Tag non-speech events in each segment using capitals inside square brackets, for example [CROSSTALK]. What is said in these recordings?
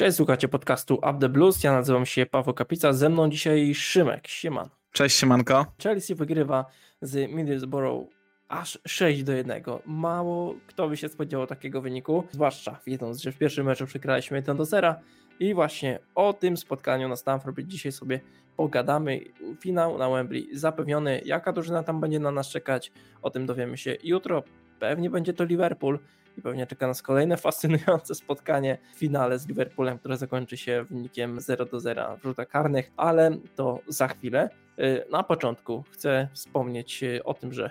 Cześć, słuchacie podcastu Up the Blues. Ja nazywam się Paweł Kapica. Ze mną dzisiaj Szymek. Sieman. Cześć, siemanko. Chelsea wygrywa z Middlesbrough aż 6 do 1. Mało kto by się spodziewał takiego wyniku, zwłaszcza wiedząc, że w pierwszym meczu przegraliśmy 1 do 0. I właśnie o tym spotkaniu na Stamford dzisiaj sobie pogadamy. Finał na Wembley zapewniony. Jaka drużyna tam będzie na nas czekać? O tym dowiemy się jutro. Pewnie będzie to Liverpool i pewnie czeka nas kolejne fascynujące spotkanie w finale z Liverpoolem, które zakończy się wynikiem 0 do 0 w rzutach karnych, ale to za chwilę. Y, na początku chcę wspomnieć y, o tym, że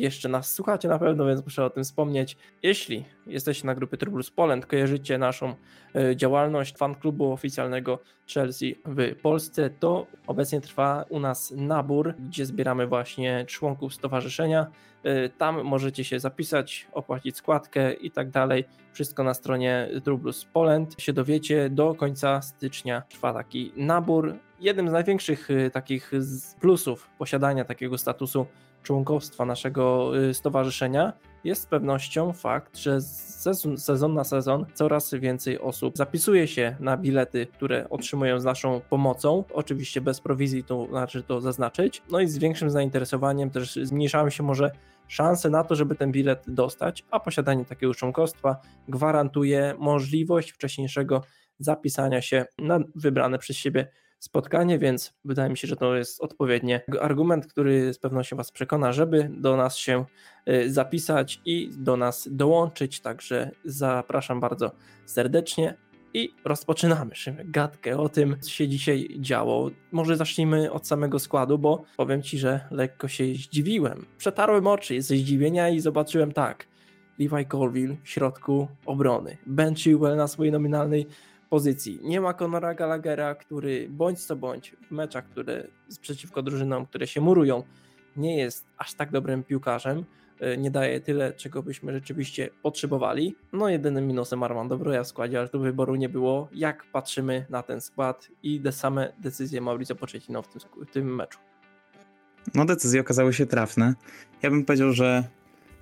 jeszcze nas słuchacie na pewno, więc muszę o tym wspomnieć. Jeśli jesteście na grupie Trubulus Poland, kojarzycie naszą e, działalność fan klubu oficjalnego Chelsea w Polsce, to obecnie trwa u nas nabór, gdzie zbieramy właśnie członków stowarzyszenia. E, tam możecie się zapisać, opłacić składkę i tak dalej. Wszystko na stronie Trubulus Poland się dowiecie. Do końca stycznia trwa taki nabór. Jednym z największych e, takich plusów posiadania takiego statusu członkostwa naszego y, stowarzyszenia, jest z pewnością fakt, że sezon, sezon, na sezon coraz więcej osób zapisuje się na bilety, które otrzymują z naszą pomocą. Oczywiście bez prowizji, to należy to zaznaczyć. No i z większym zainteresowaniem też zmniejszają się może szanse na to, żeby ten bilet dostać, a posiadanie takiego członkostwa gwarantuje możliwość wcześniejszego zapisania się na wybrane przez siebie spotkanie, więc wydaje mi się, że to jest odpowiedni argument, który z pewnością Was przekona, żeby do nas się y, zapisać i do nas dołączyć. Także zapraszam bardzo serdecznie. I rozpoczynamy Szymek, gadkę o tym, co się dzisiaj działo. Może zacznijmy od samego składu, bo powiem Ci, że lekko się zdziwiłem. Przetarłem oczy ze zdziwienia i zobaczyłem tak. Levi Colville w środku obrony. Ben Chilwell na swojej nominalnej pozycji. Nie ma Conora Gallaghera, który bądź co bądź w meczach, które przeciwko drużynom, które się murują, nie jest aż tak dobrym piłkarzem, e, nie daje tyle, czego byśmy rzeczywiście potrzebowali. No jedynym minusem Armando Broja w składzie, ale tu wyboru nie było. Jak patrzymy na ten skład i te same decyzje Mauricio Pochettino w tym, w tym meczu? No decyzje okazały się trafne. Ja bym powiedział, że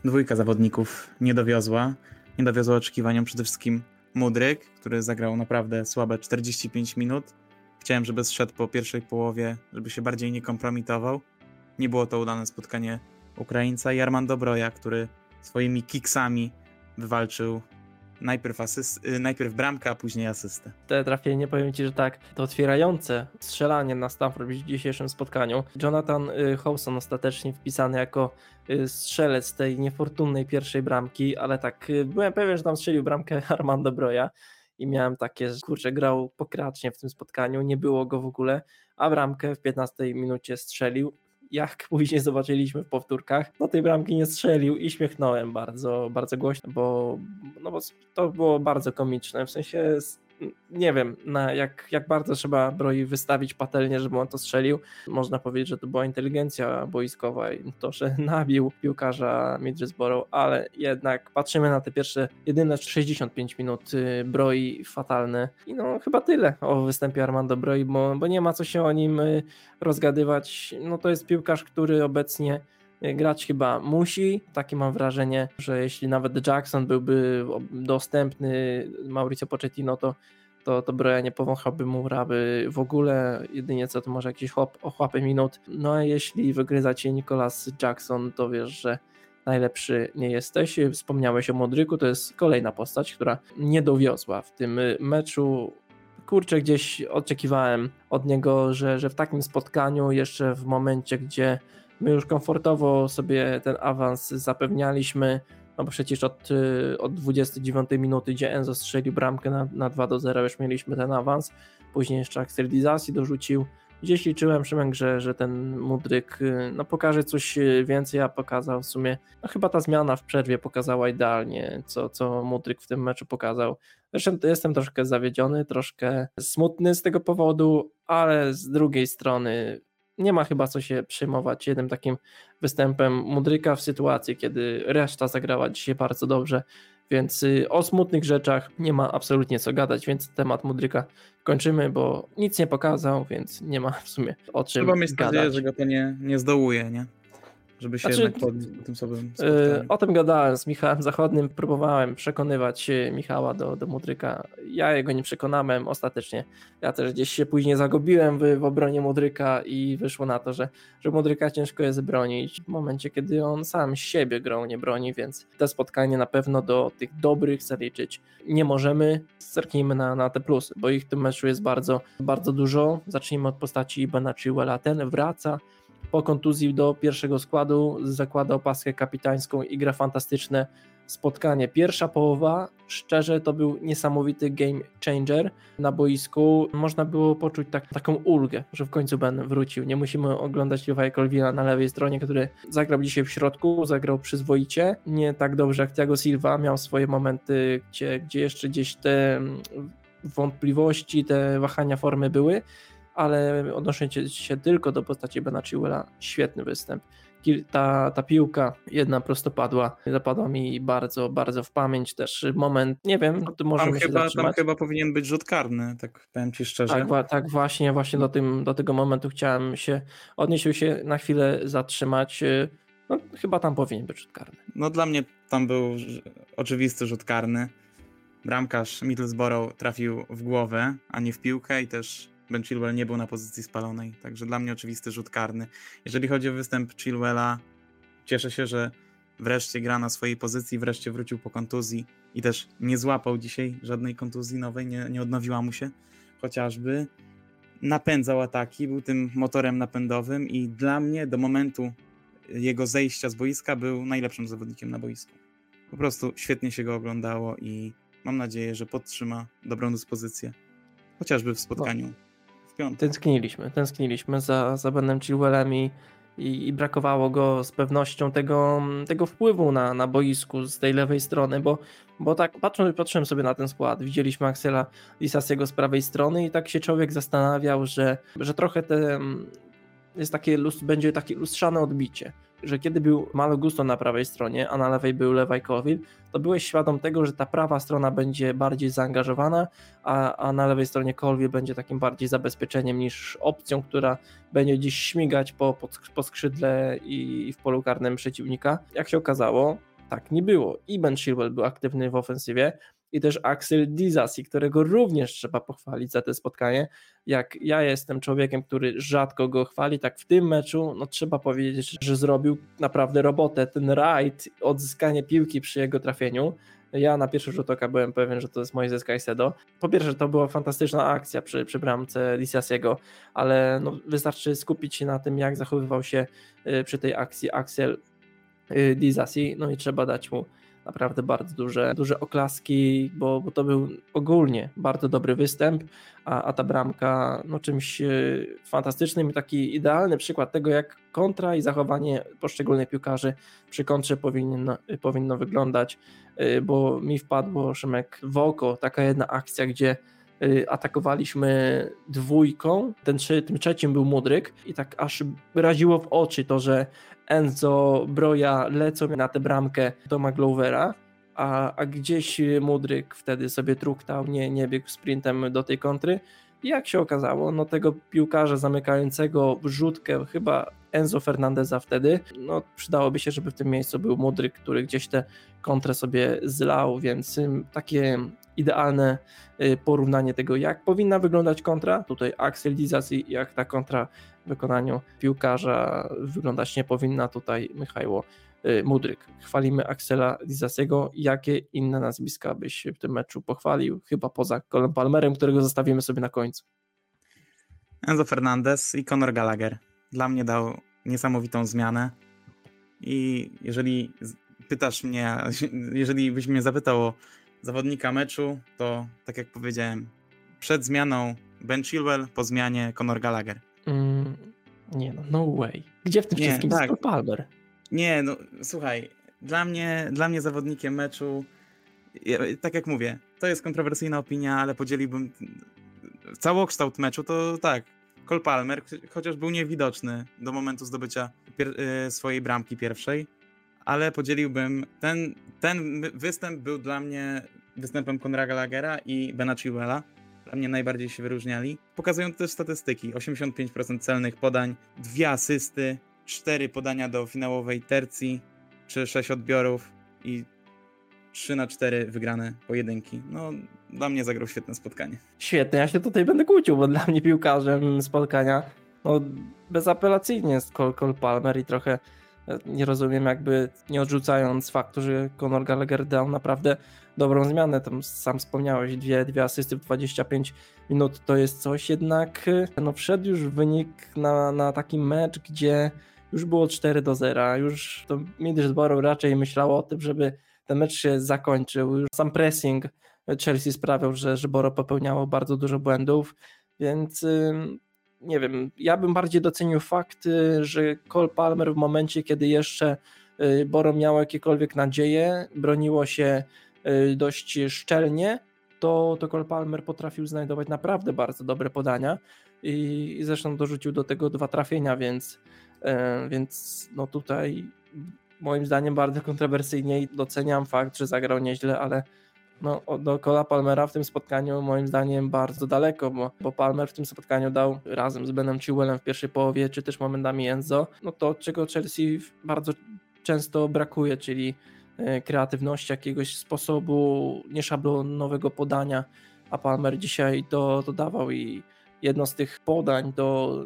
dwójka zawodników nie dowiozła. Nie dowiozła oczekiwaniom przede wszystkim Mudryk, który zagrał naprawdę słabe 45 minut. Chciałem, żeby zszedł po pierwszej połowie, żeby się bardziej nie kompromitował. Nie było to udane spotkanie Ukraińca i Armando Broja, który swoimi kiksami wywalczył najpierw, asyst, y, najpierw bramkę, a później asystę. Te trafienie, powiem Ci, że tak, to otwierające strzelanie na Stamford w dzisiejszym spotkaniu. Jonathan y, Howson ostatecznie wpisany jako y, strzelec tej niefortunnej pierwszej bramki, ale tak, byłem pewien, że tam strzelił bramkę [LAUGHS] Armando Broja i miałem takie, że kurczę, grał pokracznie w tym spotkaniu, nie było go w ogóle, a bramkę w 15 minucie strzelił jak [LAUGHS] później zobaczyliśmy w powtórkach, no tej bramki nie strzelił i śmiechnąłem bardzo, bardzo głośno, bo, no bo to było bardzo komiczne, w sensie nie wiem, na jak, jak bardzo trzeba broi wystawić patelnię, żeby on to strzelił. Można powiedzieć, że to była inteligencja boiskowa i to, że [LAUGHS] nabił piłkarza Middlesbrough, ale jednak patrzymy na te pierwsze jedyne 65 minut y, broi fatalne i no chyba tyle o występie Armando Broi, bo, bo nie ma co się o nim y, rozgadywać. No to jest piłkarz, który obecnie y, grać chyba musi. Takie mam wrażenie, że jeśli nawet Jackson byłby dostępny Mauricio Pochettino, to to, to Broja nie powąchałby mu raby w ogóle, jedynie co to może jakieś chłop, ochłapy minut. No a jeśli wygryza cię Nicolas Jackson, to wiesz, że najlepszy nie jesteś. Wspomniałeś o Modryku, to jest kolejna postać, która nie dowiozła w tym meczu. Kurczę, gdzieś oczekiwałem od niego, że, że w takim spotkaniu, jeszcze w momencie, gdzie my już komfortowo sobie ten awans zapewnialiśmy, no bo przecież od, y, od 29 minuty, gdzie Enzo strzelił bramkę na, na 2 do 0, już mieliśmy ten awans. Później jeszcze Axel dorzucił. Gdzieś liczyłem, Szymek, że, że ten Mudryk y, no, pokaże coś y, więcej, a pokazał w sumie, no chyba ta zmiana w przerwie pokazała idealnie, co, co Mudryk w tym meczu pokazał. Zresztą jestem troszkę zawiedziony, troszkę smutny z tego powodu, ale z drugiej strony nie ma chyba co się przejmować jednym takim występem Mudryka w sytuacji, kiedy reszta zagrała dzisiaj bardzo dobrze, więc y, o smutnych rzeczach nie ma absolutnie co gadać, więc temat Mudryka kończymy, bo nic nie pokazał, więc nie ma w sumie o czym Chyba mieć nadzieję, że go to nie, nie zdołuje, nie? Żeby się Znaczy, jednak podbić po tym słabym Yy, spotkaniu. O tym gadałem z Michałem Zachodnim, próbowałem przekonywać yy, Michała do, do Mudryka. Ja jego nie przekonałem ostatecznie. Ja też gdzieś się później zagubiłem w, w obronie Mudryka i wyszło na to, że, że Mudryka ciężko jest bronić w momencie, kiedy on sam siebie grą nie broni, więc te spotkanie na pewno do tych dobrych zaliczyć nie możemy. Zerknijmy na, na te plusy, bo ich w tym meczu jest bardzo, bardzo dużo. Zacznijmy od postaci Bena Chilwella. Ten wraca po kontuzji do pierwszego składu, zakłada opaskę kapitańską i gra fantastyczne spotkanie. Pierwsza połowa, szczerze, to był niesamowity game changer na boisku. Można było poczuć tak, taką ulgę, że w końcu Ben wrócił. Nie musimy oglądać Levi'a Colvina na lewej stronie, który zagrał dzisiaj w środku, zagrał przyzwoicie. Nie tak dobrze jak Thiago Silva, miał swoje momenty, gdzie, gdzie jeszcze gdzieś te mm, wątpliwości, te wahania formy były, ale odnosząc się tylko do postaci Bena Chilwella, świetny występ. Ta, ta piłka, jedna prostopadła, zapadła mi bardzo, bardzo w pamięć też moment, nie wiem, możemy się chyba, tam chyba powinien być rzut karny, tak powiem ci szczerze. Tak, tak właśnie, właśnie do, tym, do tego momentu chciałem się odnieść, się na chwilę zatrzymać. No, chyba tam powinien być rzut karny. No dla mnie tam był oczywisty rzut karny. Bramkarz Middlesbrough trafił w głowę, a nie w piłkę i też Ben Chilwell nie był na pozycji spalonej, także dla mnie oczywisty rzut karny. Jeżeli chodzi o występ Chilwella, cieszę się, że wreszcie gra na swojej pozycji, wreszcie wrócił po kontuzji i też nie złapał dzisiaj żadnej kontuzji nowej, nie, nie odnowiła mu się chociażby. Napędzał ataki, był tym motorem napędowym i dla mnie do momentu jego zejścia z boiska był najlepszym zawodnikiem na boisku. Po prostu świetnie się go oglądało i mam nadzieję, że podtrzyma dobrą dyspozycję. Chociażby w spotkaniu piątek. Tęskniliśmy, tęskniliśmy za, za Benem Chilwellem i, i, i brakowało go z pewnością tego, tego wpływu na, na boisku z tej lewej strony, bo, bo tak patrząc, patrzyłem sobie na ten skład, widzieliśmy Axela Lisasiego z prawej strony i tak się człowiek zastanawiał, że, że trochę te, jest takie, będzie takie lustrzane odbicie, że kiedy był Malo Gusto na prawej stronie, a na lewej był Levi Colville, to byłeś świadom tego, że ta prawa strona będzie bardziej zaangażowana, a, a na lewej stronie Colville będzie takim bardziej zabezpieczeniem niż opcją, która będzie gdzieś śmigać po, po, po skrzydle i, i w polu karnym przeciwnika. Jak się okazało, tak nie było. I Ben Chilwell był aktywny w ofensywie, i też Axel Dizasi, którego również trzeba pochwalić za to spotkanie. Jak ja jestem człowiekiem, który rzadko go chwali, tak w tym meczu, no trzeba powiedzieć, że zrobił naprawdę robotę. Ten rajd, odzyskanie piłki przy jego trafieniu, ja na pierwszy rzut oka byłem pewien, że to jest Moises Caicedo. Po pierwsze, to była fantastyczna akcja przy, przy bramce Lisiasiego, ale no, wystarczy skupić się na tym, jak zachowywał się y, przy tej akcji Axel y, Dizasi, no i trzeba dać mu naprawdę bardzo duże, duże oklaski, bo, bo to był ogólnie bardzo dobry występ, a, a ta bramka no, czymś e, fantastycznym i taki idealny przykład tego, jak kontra i zachowanie poszczególnych piłkarzy przy kontrze powinno, powinno wyglądać, e, bo mi wpadło, Szymek, w oko taka jedna akcja, gdzie atakowaliśmy dwójką, ten tym trzecim był Mudryk i tak aż raziło w oczy to, że Enzo, Broja lecą na tę bramkę do Maglovera, a, a gdzieś Mudryk wtedy sobie truktał, nie, nie biegł sprintem do tej kontry. I jak się okazało, no tego piłkarza zamykającego wrzutkę, chyba Enzo Fernandeza wtedy, no przydałoby się, żeby w tym miejscu był Mudryk, który gdzieś tę kontrę sobie zlał, więc takie idealne porównanie tego, jak powinna wyglądać kontra. Tutaj Axel Dizas i jak ta kontra w wykonaniu piłkarza wyglądać nie powinna. Tutaj Michajło Mudryk. Chwalimy Axela Dizasiego. Jakie inne nazwiska byś w tym meczu pochwalił? Chyba poza Colin Palmerem, którego zostawimy sobie na końcu. Enzo Fernandez i Conor Gallagher. Dla mnie dał niesamowitą zmianę. I jeżeli pytasz mnie, [LAUGHS] jeżeli byś mnie zapytał o zawodnika meczu, to tak jak powiedziałem, przed zmianą Ben Chilwell, po zmianie Conor Gallagher. Mm, nie no, no way. Gdzie w tym Nie, wszystkim tak. jest Palmer? Nie, no słuchaj, dla mnie, dla mnie zawodnikiem meczu, tak jak mówię, to jest kontrowersyjna opinia, ale podzieliłbym całokształt meczu, to tak, Cole Palmer, chociaż był niewidoczny do momentu zdobycia y, swojej bramki pierwszej, ale podzieliłbym, ten, ten występ był dla mnie występem Conora Gallaghera i Bena Chilwella, dla mnie najbardziej się wyróżniali. Pokazują też statystyki, 85% celnych podań, dwie asysty, cztery podania do finałowej tercji, czy sześć odbiorów i 3 na 4 wygrane pojedynki. No, dla mnie zagrał świetne spotkanie. Świetnie, ja się tutaj będę kłócił, bo dla mnie piłkarzem spotkania no, bezapelacyjnie jest Cole, Cole Palmer i trochę nie rozumiem jakby nie odrzucając faktu, że Conor Gallagher dał naprawdę dobrą zmianę, tam sam wspomniałeś, dwie, dwie asysty w 25 minut to jest coś, jednak e, no wszedł już wynik na, na taki mecz, gdzie już było 4 do 0, już to Middlesbrough raczej myślało o tym, żeby ten mecz się zakończył, już sam pressing Chelsea sprawiał, że, że Boro popełniało bardzo dużo błędów, więc nie wiem, ja bym bardziej docenił fakt, że Cole Palmer w momencie, kiedy jeszcze y, Boro miało jakiekolwiek nadzieje, broniło się y, dość szczelnie, to, to Cole Palmer potrafił znajdować naprawdę bardzo dobre podania i, i zresztą dorzucił do tego dwa trafienia, więc, y, więc no tutaj moim zdaniem bardzo kontrowersyjnie doceniam fakt, że zagrał nieźle, ale no, do Cola Palmera w tym spotkaniu moim zdaniem bardzo daleko, bo, bo Palmer w tym spotkaniu dał razem z Benem Chilwellem w pierwszej połowie, czy też momentami Enzo, no to czego Chelsea bardzo często brakuje, czyli e, kreatywności, jakiegoś sposobu nieszablonowego podania, a Palmer dzisiaj to dodawał i jedno z tych podań do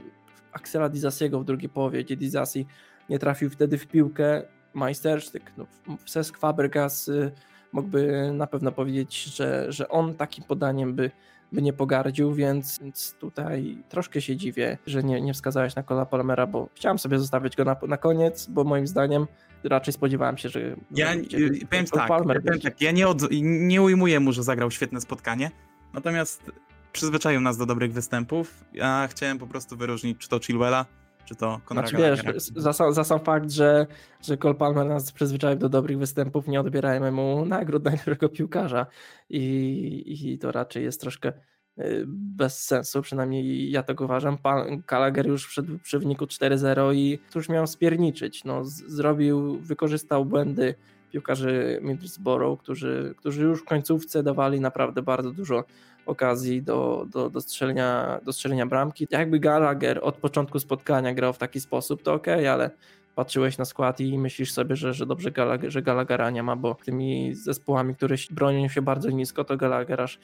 Axela Dizasiego w drugiej połowie, gdzie Dizasi nie trafił wtedy w piłkę, majstersztyk. No, Cesc Fabregas y, mógłby na pewno powiedzieć, że, że on takim podaniem by, by nie pogardził, więc, więc tutaj troszkę się dziwię, że nie, nie wskazałeś na Cola Palmera, bo chciałem sobie zostawić go na, na koniec, bo moim zdaniem raczej spodziewałem się, że. Ja że, powiem, tak, Palmer powiem tak, ja nie, od, nie ujmuję mu, że zagrał świetne spotkanie, natomiast przyzwyczaił nas do dobrych występów. Ja chciałem po prostu wyróżnić czy to Chilwella, czy to znaczy, wiesz, za, sam, za sam fakt, że, że Cole Palmer nas przyzwyczaił do dobrych występów, nie odbierajmy mu nagród najlepszego piłkarza i, i to raczej jest troszkę y, bez sensu, przynajmniej ja tak uważam. Pan Gallagher już wszedł przy wyniku 4-0 i cóż miał spierniczyć. No, zrobił, wykorzystał błędy piłkarzy Middlesbrough, którzy, którzy już w końcówce dawali naprawdę bardzo dużo okazji do, do, do, strzelenia, do strzelenia bramki. Jakby Gallagher od początku spotkania grał w taki sposób, to ok, ale patrzyłeś na skład i myślisz sobie, że, że dobrze Gallagher, że Gallaghera nie ma, bo tymi zespołami, które bronią się bardzo nisko, to Gallagher aż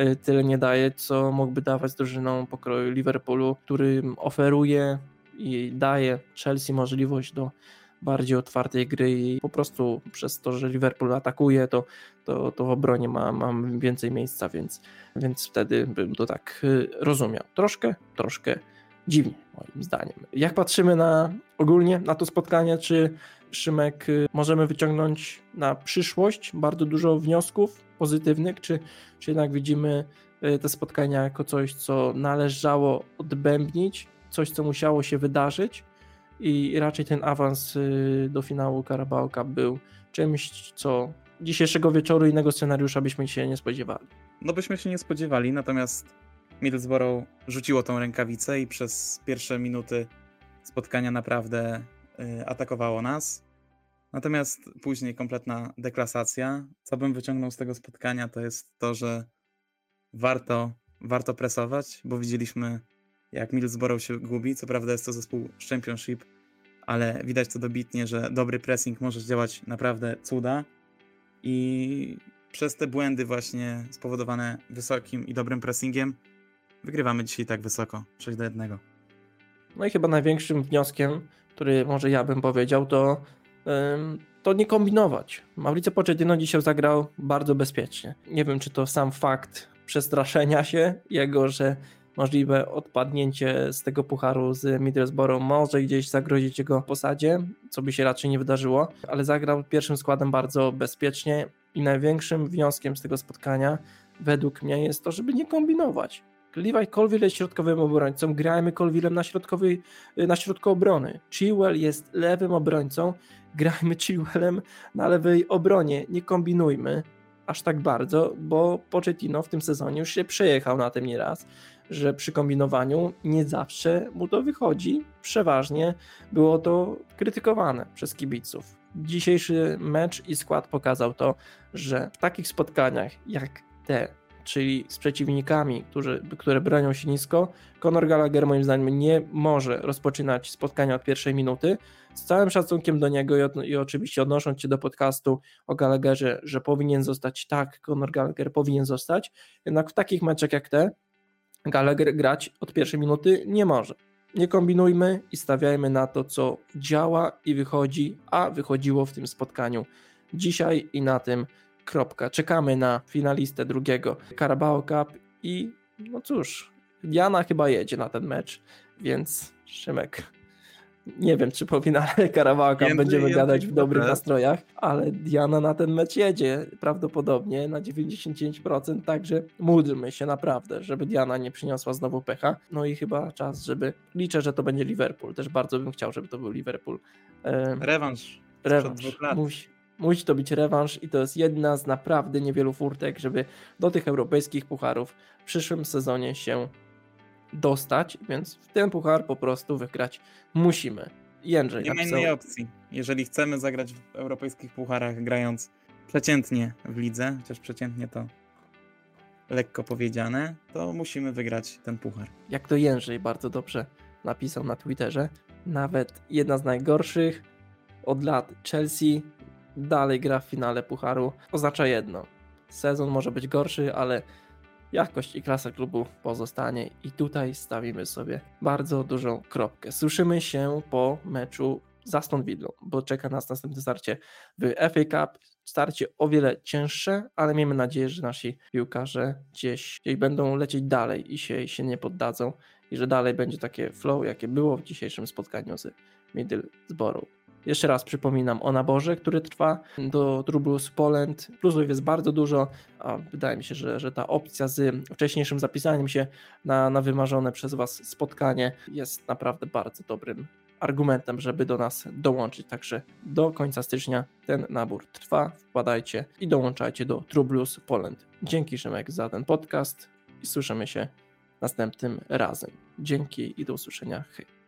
y, tyle nie daje, co mógłby dawać drużyną pokroju Liverpoolu, który oferuje i daje Chelsea możliwość do bardziej otwartej gry i po prostu przez to, że Liverpool atakuje, to, to, to w obronie ma, mam więcej miejsca, więc, więc wtedy bym to tak y, rozumiał. Troszkę, troszkę dziwnie moim zdaniem. Jak patrzymy na ogólnie na to spotkanie, czy Szymek y, możemy wyciągnąć na przyszłość bardzo dużo wniosków pozytywnych, czy, czy jednak widzimy y, te spotkania jako coś, co należało odbębnić, coś, co musiało się wydarzyć, i raczej ten awans y, do finału Carabao Cup był czymś, co dzisiejszego wieczoru innego scenariusza byśmy się nie spodziewali. No byśmy się nie spodziewali, natomiast Middlesbrough rzuciło tą rękawicę i przez pierwsze minuty spotkania naprawdę y, atakowało nas. Natomiast później kompletna deklasacja. Co bym wyciągnął z tego spotkania, to jest to, że warto, warto presować, bo widzieliśmy jak Middlesbrough się gubi. Co prawda jest to zespół Championship, ale widać to dobitnie, że dobry pressing może działać naprawdę cuda i przez te błędy właśnie spowodowane wysokim i dobrym pressingiem wygrywamy dzisiaj tak wysoko, 6 do 1. No i chyba największym wnioskiem, który może ja bym powiedział, to to nie kombinować. Mauricio Pochettino dzisiaj zagrał bardzo bezpiecznie. Nie wiem, czy to sam fakt przestraszenia się jego, że możliwe odpadnięcie z tego pucharu z Middlesbrough. Może gdzieś zagrozić jego posadzie, co by się raczej nie wydarzyło, ale zagrał pierwszym składem bardzo bezpiecznie i największym wnioskiem z tego spotkania według mnie jest to, żeby nie kombinować. Levi Colville jest środkowym obrońcą, grajmy Colvillem na, środkowej, na środku obrony. Chilwell jest lewym obrońcą, grajmy Chilwellem na lewej obronie, nie kombinujmy aż tak bardzo, bo Pochettino w tym sezonie już się przejechał na tym nieraz że przy kombinowaniu nie zawsze mu to wychodzi. Przeważnie było to krytykowane przez kibiców. Dzisiejszy mecz i skład pokazał to, że w takich spotkaniach jak te czyli z przeciwnikami, którzy, które bronią się nisko, Conor Gallagher moim zdaniem nie może rozpoczynać spotkania od pierwszej minuty. Z całym szacunkiem do niego i, od, i oczywiście odnosząc się do podcastu o Gallagherze, że powinien zostać tak, Conor Gallagher powinien zostać, jednak w takich meczach jak te Gallagher grać od pierwszej minuty nie może. Nie kombinujmy i stawiajmy na to, co działa i wychodzi, a wychodziło w tym spotkaniu dzisiaj i na tym kropka. Czekamy na finalistę drugiego Carabao Cup i no cóż, Diana chyba jedzie na ten mecz, więc Szymek, nie wiem czy po finale [LAUGHS] Jędry- będziemy gadać w dobrych nastrojach, ale Diana na ten mecz jedzie prawdopodobnie na 99%, także módlmy się naprawdę, żeby Diana nie przyniosła znowu pecha. No i chyba czas, żeby liczę, że to będzie Liverpool. Też bardzo bym chciał, żeby to był Liverpool. Rewanż. rewanż. Musi, musi to być rewanż i to jest jedna z naprawdę niewielu furtek, żeby do tych europejskich pucharów w przyszłym sezonie się dostać, więc w ten puchar po prostu wygrać musimy. Jędrzej Nie ma innej opcji. Jeżeli chcemy zagrać w europejskich pucharach grając przeciętnie w lidze, chociaż przeciętnie to lekko powiedziane, to musimy wygrać ten puchar. jak to Jędrzej bardzo dobrze napisał na Twitterze, nawet jedna z najgorszych od lat Chelsea dalej gra w finale pucharu. Oznacza jedno. Sezon może być gorszy, ale jakość i klasa klubu pozostanie i tutaj stawimy sobie bardzo dużą kropkę. Słyszymy się po meczu z Aston bo czeka nas następne starcie w FA Cup. Starcie o wiele cięższe, ale miejmy nadzieję, że nasi piłkarze gdzieś, gdzieś będą lecieć dalej i się, się nie poddadzą i że dalej będzie takie flow, jakie było w dzisiejszym spotkaniu z Middlesbrough. Jeszcze raz przypominam o naborze, który trwa do Trublus Poland. Plusów jest bardzo dużo, a wydaje mi się, że, że ta opcja z wcześniejszym zapisaniem się na, na wymarzone przez Was spotkanie jest naprawdę bardzo dobrym argumentem, żeby do nas dołączyć. Także do końca stycznia ten nabór trwa. Wpadajcie i dołączajcie do Trublus Poland. Dzięki Szymek za ten podcast i słyszymy się następnym razem. Dzięki i do usłyszenia. Hej.